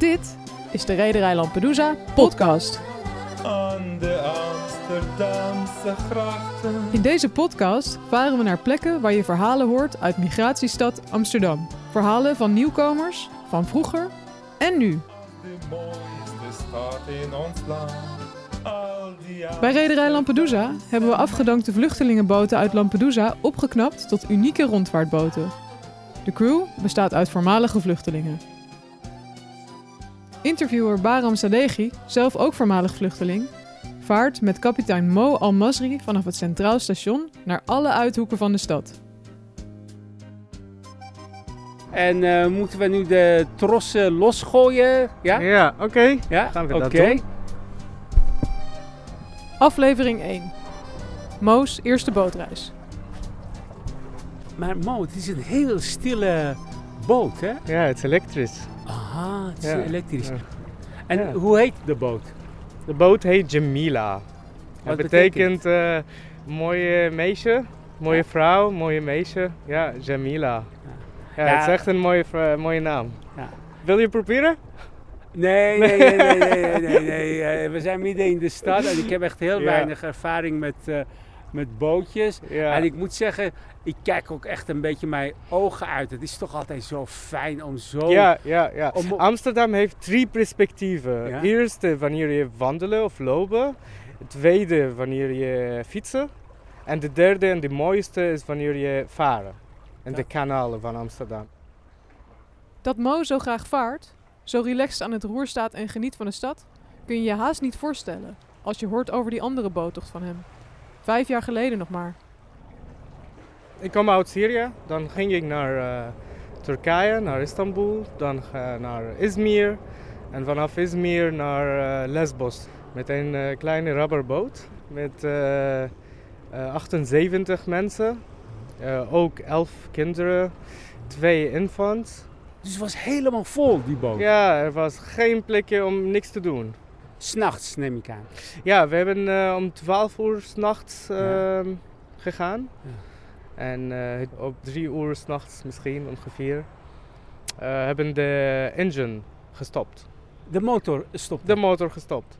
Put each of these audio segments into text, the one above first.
Dit is de Rederij Lampedusa podcast. Aan de Amsterdamse grachten. In deze podcast varen we naar plekken waar je verhalen hoort uit migratiestad Amsterdam. Verhalen van nieuwkomers, van vroeger en nu. De mooiste stad in ons land. Bij Rederij Lampedusa hebben we afgedankte vluchtelingenboten uit Lampedusa opgeknapt tot unieke rondvaartboten. De crew bestaat uit voormalige vluchtelingen. Interviewer Baram Sadeghi, zelf ook voormalig vluchteling, vaart met kapitein Mo Al-Masri vanaf het Centraal Station naar alle uithoeken van de stad. En eh, moeten we nu de trossen losgooien? Ja? Ja, oké. Ja? Gaan we dat doen? Aflevering 1. Mo's eerste bootreis. Maar Mo, het is een heel stille boot, hè? Ja, het is elektrisch. Aha, het is elektrisch. En hoe heet de boot? De boot heet Jamila. Wat Het betekent? betekent eh, mooie meisje, mooie vrouw, mooie meisje. Ja, Jamila. Ja, het is echt een mooie, mooie naam. Ja. Wil je proberen? Nee, nee, nee, nee, nee, nee, nee, nee. we zijn midden in de stad en ik heb echt heel weinig ervaring met, eh, met bootjes. Ja. En ik moet zeggen, ik kijk ook echt een beetje mijn ogen uit. Het is toch altijd zo fijn om zo... Ja, ja, ja. Om- Amsterdam heeft drie perspectieven. Ja? Eerste wanneer je wandelen of lopen. Tweede wanneer je fietsen. En de derde en de mooiste is wanneer je varen. In de kanalen van Amsterdam. Dat Mo zo graag vaart, zo relaxed aan het roer staat en geniet van de stad, kun je je haast niet voorstellen als je hoort over die andere boottocht van hem. Vijf jaar geleden nog maar. Ik kom uit Syrië, dan ging ik naar eh, Turkije, naar Istanbul, dan naar Izmir en vanaf Izmir naar eh, Lesbos met een eh, kleine rubberboot met eh, eh, 78 mensen, Eh, ook 11 kinderen, twee infants. Dus het was helemaal vol, die boot. Ja, er was geen plekje om niks te doen. S'nachts neem ik aan. Ja, we hebben eh, om 12 uur s'nachts Ja. ehm gegaan. Ja. En eh, op 3 uur s'nachts misschien ongeveer eh, hebben de engine gestopt. De motor stopte. De motor gestopt.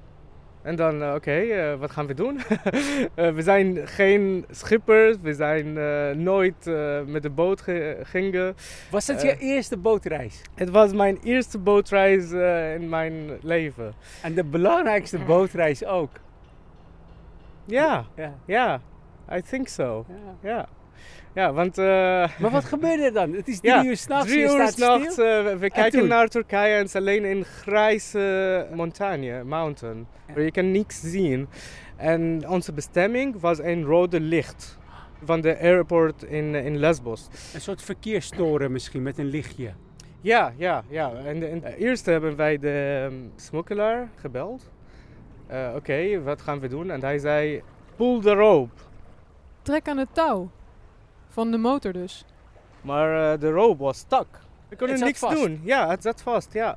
En dan, eh, oké, eh, wat gaan we doen? Eh, we zijn geen schippers, we zijn eh, nooit eh, met de boot ge- gingen. Was dat Eh. je eerste bootreis? Het was mijn eerste bootreis in mijn leven. En de belangrijkste bootreis ook. Ja, Ja. ja, I think so. ja. Ja, ja want... eh, Maar wat gebeurde er dan? Het is drie Ja, uur s'nachts, Drie uur s'nachts, eh, we, we kijken naar Turkije en het is alleen een grijze montagne, mountain. Ja. Waar je kan niks zien. En onze bestemming was een rode licht van de airport in, in Lesbos. Een soort verkeerstoren misschien met een lichtje. Ja, ja, ja. En, en eerst hebben wij de ehm, smokkelaar gebeld. Eh, Oké, wat gaan we doen? En hij zei, pull the rope. Trek aan het touw. Van de motor dus. Maar eh, de rope was stuck. We konden niks vast. doen. Ja, het zat vast, ja.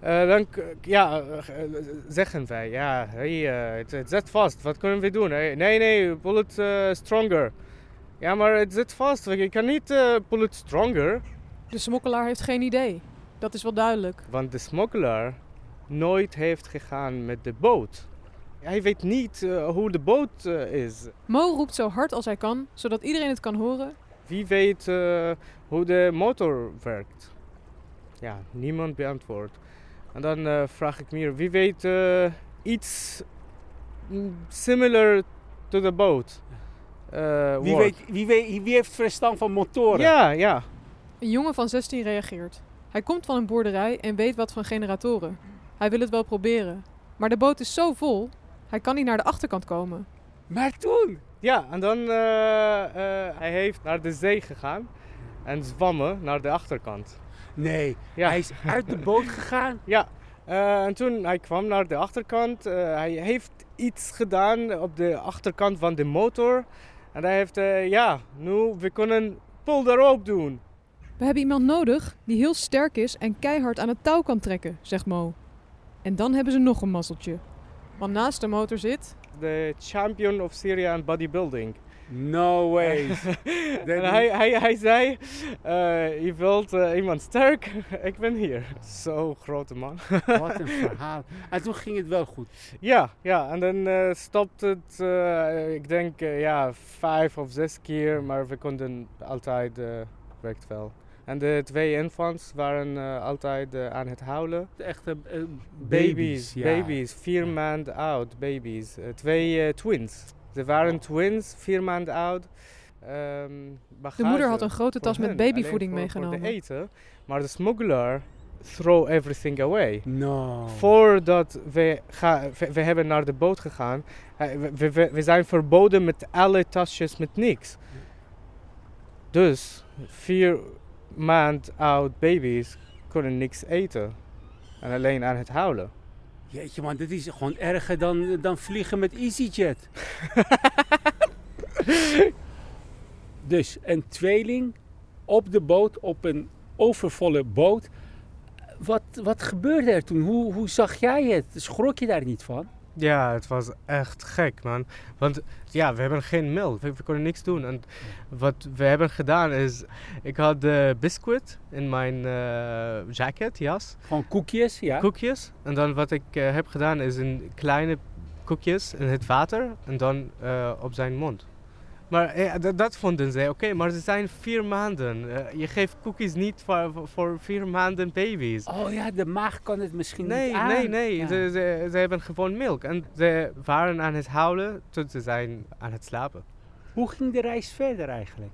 Eh, dan ja, eh, zeggen wij, ja, hey, het, het zit vast. Wat kunnen we doen? Hey, nee, nee, pull it stronger. Ja, maar het zit vast. Je kan niet pull it stronger. De smokkelaar heeft geen idee. Dat is wel duidelijk. Want de smokkelaar nooit heeft gegaan met de boot. Hij weet niet eh, hoe de boot eh, is. Mo roept zo hard als hij kan, zodat iedereen het kan horen. Wie weet eh, hoe de motor werkt? Ja, niemand beantwoordt. En dan eh, vraag ik meer, wie weet iets similar to the boat? eh, Wie, weet, wie, weet, wie heeft verstand van motoren? Ja, ja. Een jongen van 16 reageert. Hij komt van een boerderij en weet wat van generatoren. Hij wil het wel proberen. Maar de boot is zo vol, hij kan niet naar de achterkant komen. Maar toen? Ja, en dan eh, eh, hij heeft naar de zee gegaan en zwommen naar de achterkant. Nee, Ja. hij is uit de boot gegaan. Ja, eh, en toen hij kwam naar de achterkant, eh, hij heeft iets gedaan op de achterkant van de motor. En hij heeft, eh, ja, nu we kunnen pull the rope doen. We hebben iemand nodig die heel sterk is en keihard aan het touw kan trekken, zegt Mo. En dan hebben ze nog een mazzeltje. Want naast de motor zit De champion of Syria in bodybuilding. No way. En hij, hij, hij zei, eh, je wilt eh, iemand sterk? Ik ben hier. Zo grote man. Wat een verhaal. En toen ging het wel goed. Ja, ja, en dan eh stopt het, eh, ik denk, ja, vijf of zes keer, maar we konden altijd, eh werkt wel. En de twee infants waren eh, altijd eh, aan het huilen. Echte eh, Baby's, ja. baby's, vier Ja. maanden oud, baby's. Twee twins. Ze waren twins, vier maanden oud. Ehm, De moeder had een grote tas met babyvoeding voor- meegenomen. Voor de eten, maar de smuggler throw everything away. No. Voordat we, ga, we, we hebben naar de boot gegaan, we, we zijn verboden met alle tasjes met niks. Dus vier maand oud baby's kunnen niks eten. En alleen aan het huilen. Jeetje man, dit is gewoon erger dan, dan vliegen met EasyJet. dus een tweeling op de boot, op een overvolle boot. Wat, wat gebeurde er toen? Hoe, hoe zag jij het? Schrok je daar niet van? Ja, het was echt gek, man. Want ja, we hebben geen melk. We, we konden niks doen. En wat we hebben gedaan is... Ik had de biscuit in mijn eh, jacket, jas. Gewoon koekjes, ja? Koekjes. En dan wat ik eh, heb gedaan is in kleine koekjes in het water. En dan eh, op zijn mond. Maar eh, dat, vonden ze oké. maar ze zijn vier maanden. Eh, je geeft koekjes niet voor, voor- vier maanden baby's. Oh ja, de maag kan het misschien Nee, niet aan. nee, nee. Ja. Ze, ze, ze hebben gewoon melk. En ze waren aan het huilen tot ze zijn aan het slapen. Hoe ging de reis verder eigenlijk?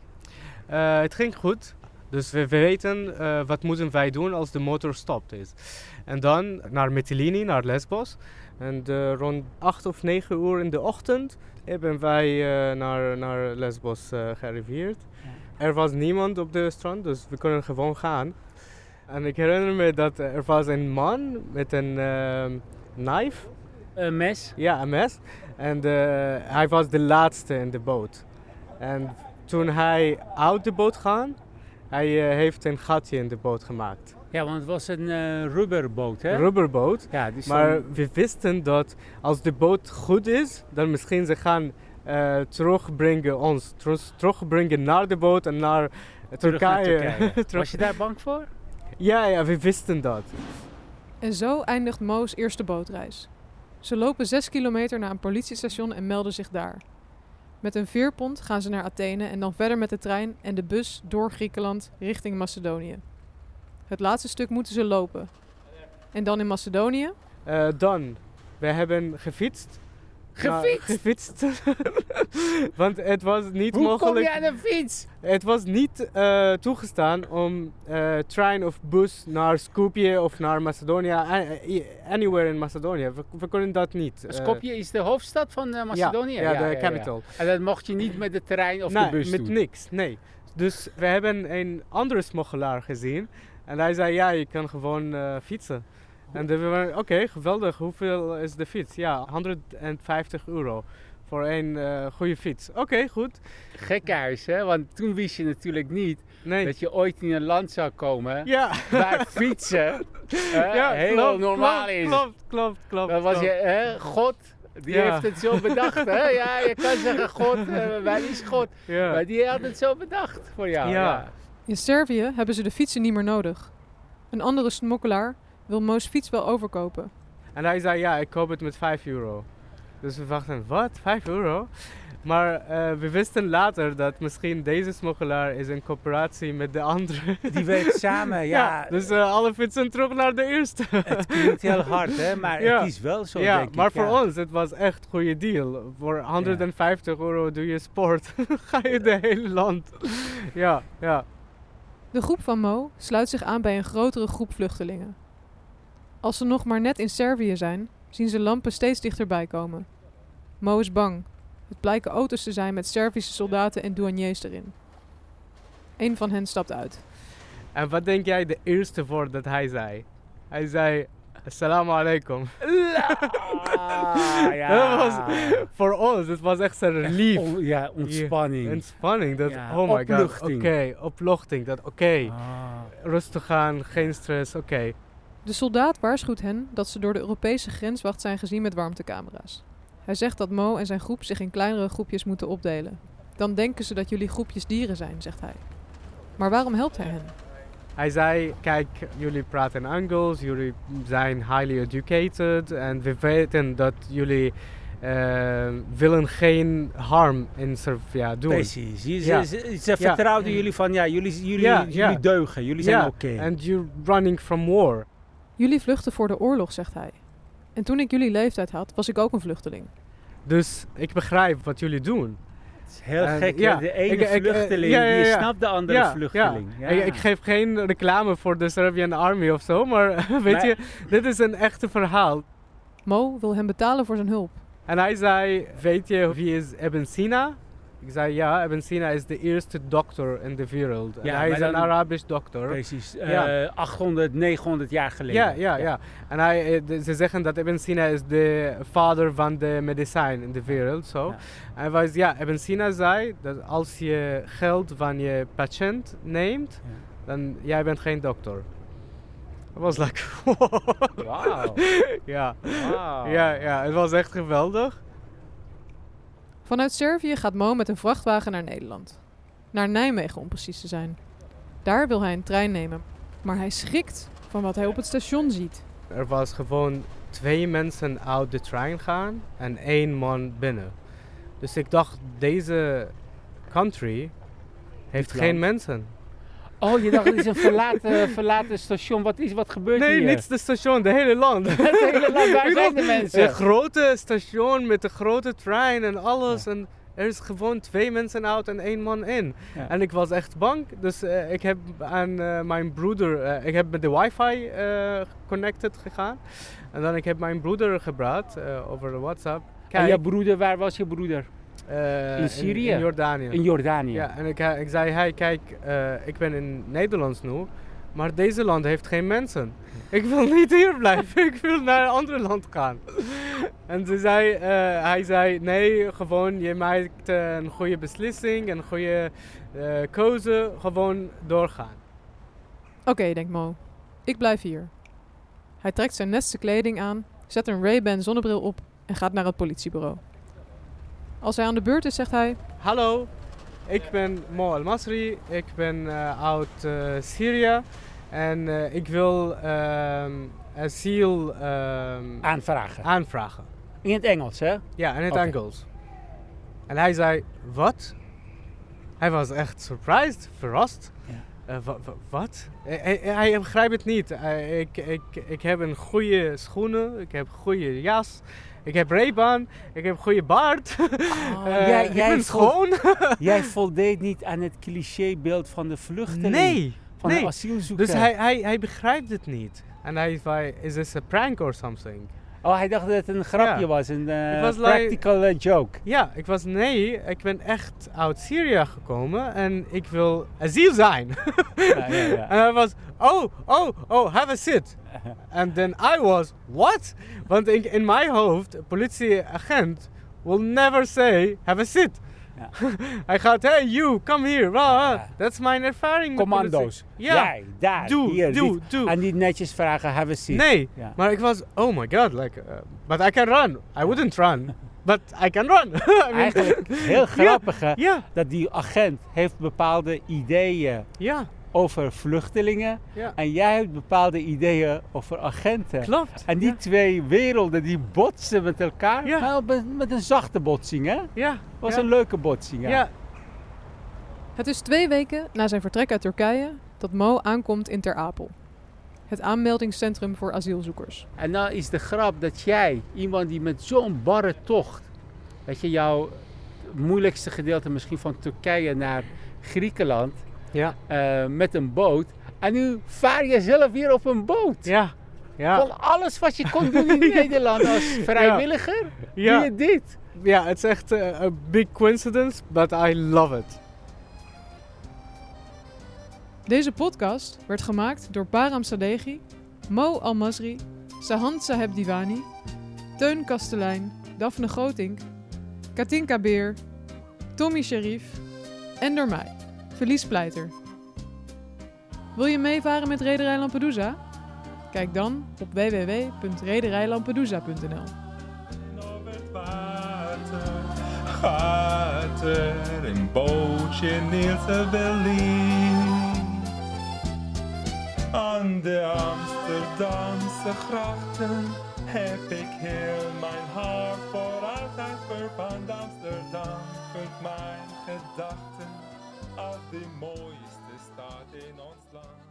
Eh, het ging goed. Dus we, we weten eh, wat moeten wij doen als de motor stopt is. En dan naar Mytilini, naar Lesbos. En eh, rond 8 of 9 uur in de ochtend hebben wij eh, naar, naar Lesbos eh, gearriveerd. Er was niemand op de strand, dus we kunnen gewoon gaan. En ik herinner me dat er was een man met een ehm, knife. Een mes? Ja, een mes. En eh, hij was de laatste in de boot. En toen hij uit de boot ging, hij eh, heeft een gatje in de boot gemaakt. Ja, want het was een eh, rubberboot, hè? Rubberboot. ja, dus Maar dan- we wisten dat als de boot goed is, dan misschien ze gaan eh, terugbrengen ons. Terug, terugbrengen naar de boot en naar terug naar Turkije. Turkije. Was je daar bang voor? Ja, ja, we wisten dat. En zo eindigt Mo's eerste bootreis. Ze lopen 6 kilometer naar een politiestation en melden zich daar. Met een veerpont gaan ze naar Athene en dan verder met de trein en de bus door Griekenland richting Macedonië. Het laatste stuk moeten ze lopen. En dan in Macedonië? Eh, dan, we hebben gefietst. Nou, Gefietst? gefietst. Want het was niet Hoe mogelijk. kom je aan een fiets? Het was niet eh, toegestaan om eh, trein of bus naar Skopje of naar Macedonië, a- anywhere in Macedonië. We, we kunnen dat niet. eh, Skopje is de hoofdstad van eh, Macedonië? Ja, ja, de capital. En dat mocht je niet met de trein of nee, de bus met doen? niks, nee. Dus we hebben een andere smokkelaar gezien en hij zei ja, je kan gewoon eh, fietsen. En we waren, oké, geweldig, hoeveel is de fiets? Ja, 150 euro voor een eh, goede fiets. Oké, goed. Gekhuis, hè? Want toen wist je natuurlijk niet Nee. dat je ooit in een land zou komen Ja. waar fietsen ja, heel klopt, normaal klopt, is. Klopt, klopt, klopt. Dat was klopt. je, hè, God, die Ja. heeft het zo bedacht, hè? Ja, je kan zeggen God, eh, wij is God. Ja. Maar die had het zo bedacht voor jou. Ja. Ja. In Servië hebben ze de fietsen niet meer nodig. Een andere smokkelaar wil Mo's fiets wel overkopen. En hij zei, ja, ik koop het met 5 euro. Dus we wachten, wat? 5 euro? Maar eh, we wisten later dat misschien deze smokkelaar is in coöperatie met de andere. Die werkt samen, ja. dus eh, alle fietsen terug naar de eerste. Het klinkt heel hard, hè? Maar Ja. het is wel zo, ja, denk ik. maar voor ja. ons, het was echt een goede deal. Voor 150 euro doe je sport. Ga je de hele land. ja, ja. De groep van Mo sluit zich aan bij een grotere groep vluchtelingen. Als ze nog maar net in Servië zijn, zien ze lampen steeds dichterbij komen. Mo is bang. Het blijken auto's te zijn met Servische soldaten en douaniers erin. Een van hen stapt uit. En wat denk jij de eerste woord dat hij zei? Hij zei, assalamu alaikum. Ah, ja. Dat was, voor ons, het was echt een relief. On- ja, ontspanning. Ontspanning. Dat, Ja, oh my god. opluchting. Oké, opluchting. Dat oké. Ah. Rustig aan, geen stress, oké. De soldaat waarschuwt hen dat ze door de Europese grenswacht zijn gezien met warmtecamera's. Hij zegt dat Mo en zijn groep zich in kleinere groepjes moeten opdelen. dan denken ze dat jullie groepjes dieren zijn, zegt hij. Maar waarom helpt hij hen? Hij zei, kijk, jullie praten Engels, jullie zijn highly educated en we weten dat jullie eh, willen geen harm in Servië doen. Precies. Ze, Ja. ze, ze vertrouwden jullie van, ja, jullie, jullie, Ja, jullie ja. deugen, jullie zijn oké. And you're running from war. Jullie vluchten voor de oorlog, zegt hij. En toen ik jullie leeftijd had, was ik ook een vluchteling. Dus ik begrijp wat jullie doen. Het is heel En, gek, ja, de ene ik- ik, vluchteling, ja, ja, die snapt de andere ja, vluchteling. Ja. Ik, ik geef geen reclame voor de Serbian Army of zo, maar weet Maar- je, dit is een echte verhaal. Mo wil hem betalen voor zijn hulp. En hij zei, weet je wie is Ibn Sina? Ik zei, ja, Ibn Sina is de eerste dokter in de wereld. En hij is een Arabisch dokter. Precies, eh, Ja. 800, 900 jaar geleden. Ja, ja, ja. En hij, eh, ze zeggen dat Ibn Sina is de vader van de medicijn in de wereld. Zo. En was, ja, Ibn Sina zei dat als je geld van je patiënt neemt, dan jij bent geen dokter. Het was like, Wauw. ja. Ja, ja, het was echt geweldig. Vanuit Servië gaat Mo met een vrachtwagen naar Nederland. Naar Nijmegen om precies te zijn. Daar wil hij een trein nemen. Maar hij schrikt van wat hij op het station ziet. Er was gewoon twee mensen uit de trein gaan en één man binnen. Dus ik dacht, deze country heeft geen mensen. Oh, je dacht, het is een verlaten, verlaten station. Wat, is, wat gebeurt Nee, hier? niet het station, de hele land. Het hele land, waar zijn de mensen? Een grote station met een grote trein en alles. En er is gewoon twee mensen uit en één man in. Ja. En ik was echt bang. Dus eh, ik heb aan eh, mijn broeder, eh, ik heb met de wifi connected gegaan. En dan ik heb mijn broeder gepraat over WhatsApp. En Kijk, jouw broeder, waar was je broeder? Eh, in Syrië? In, Jordanië. In Jordanië. Ja, en ik, eh, ik zei, hey, kijk, eh, ik ben in Nederlands nu, maar deze land heeft geen mensen. Ik wil niet hier blijven, ik wil naar een ander land gaan. en ze zei, eh, hij zei, nee, gewoon, je maakt een goede beslissing, een goede eh keuze, gewoon doorgaan. Oké, denkt Mo. Ik blijf hier. Hij trekt zijn neste kleding aan, zet een Ray-Ban zonnebril op en gaat naar het politiebureau. Als hij aan de beurt is, zegt hij... Hallo, ik ben Mo Al-Masri, ik ben eh, uit eh, Syrië en eh, ik wil ehm asiel ehm, Aanvragen. aanvragen. In het Engels, hè? Ja, in het. Engels. En hij zei, wat? Hij was echt surprised, verrast. Ja. Eh, wa- wa- wat? Hij, hij, hij begrijpt het niet. Ik, ik, ik heb een goede schoenen, ik heb een goede jas, ik heb Ray-Ban, ik heb een goede baard. Oh, Eh, jij, ik jij, ben schoon. jij voldeed niet aan het clichébeeld van de vluchteling. nee. Van nee. de asielzoeker. Dus hij, hij, hij begrijpt het niet. En hij zei, is this a prank or something? Oh, hij dacht dat het een grapje Ja. was. Een eh, was practical eh, joke. Ja, ik was nee, ik ben echt uit Syrië gekomen en ik wil asiel zijn. ja, ja, ja. En hij was, oh, oh, oh, have a sit. And then I was, what? Want in, in mijn hoofd, politieagent will never say, have a sit. Hij gaat, hey you, come here. Is mijn ervaring Commando's. Ja, Jij, daar, doe, hier. doe, niet- doe. En niet netjes vragen, have a seat. Nee, maar ik was, oh my god, like, uh, but I can run. I wouldn't run, but I can run. I mean, Eigenlijk heel grappig hè, Ja, dat die agent heeft bepaalde ideeën ja, over vluchtelingen. ja, En jij hebt bepaalde ideeën over agenten. klopt. En die ja. twee werelden die botsen met elkaar. Ja. Met, met een zachte botsing hè. Ja, was ja. een leuke botsing. Ja. ja, Het is twee weken na zijn vertrek uit Turkije dat Mo aankomt in Ter Apel. Het aanmeldingscentrum voor asielzoekers. En nou is de grap dat jij, iemand die met zo'n barre tocht, weet je, jouw moeilijkste gedeelte misschien van Turkije naar Griekenland, ja, eh, met een boot. En nu vaar je zelf weer op een boot. ja, ja. Van alles wat je kon doen in Nederland als vrijwilliger, Ja. doe je dit. Ja, het is echt eh, een big coincidence, but I love it. Deze podcast werd gemaakt door Baram Sadeghi, Mo Almasri, Sahand Saheb Divani, Teun Kastelein, Daphne Grotink, Katinka Beer, Tommy Sharif en door mij, Felice Pleiter. Wil je meevaren met Rederij Lampedusa? Kijk dan op www.rederijlampedusa.nl. Water water in bootje Nielse Berlin. Aan de Amsterdamse grachten heb ik heel mijn hart voor altijd verpand. Amsterdam vult mijn gedachten als de mooiste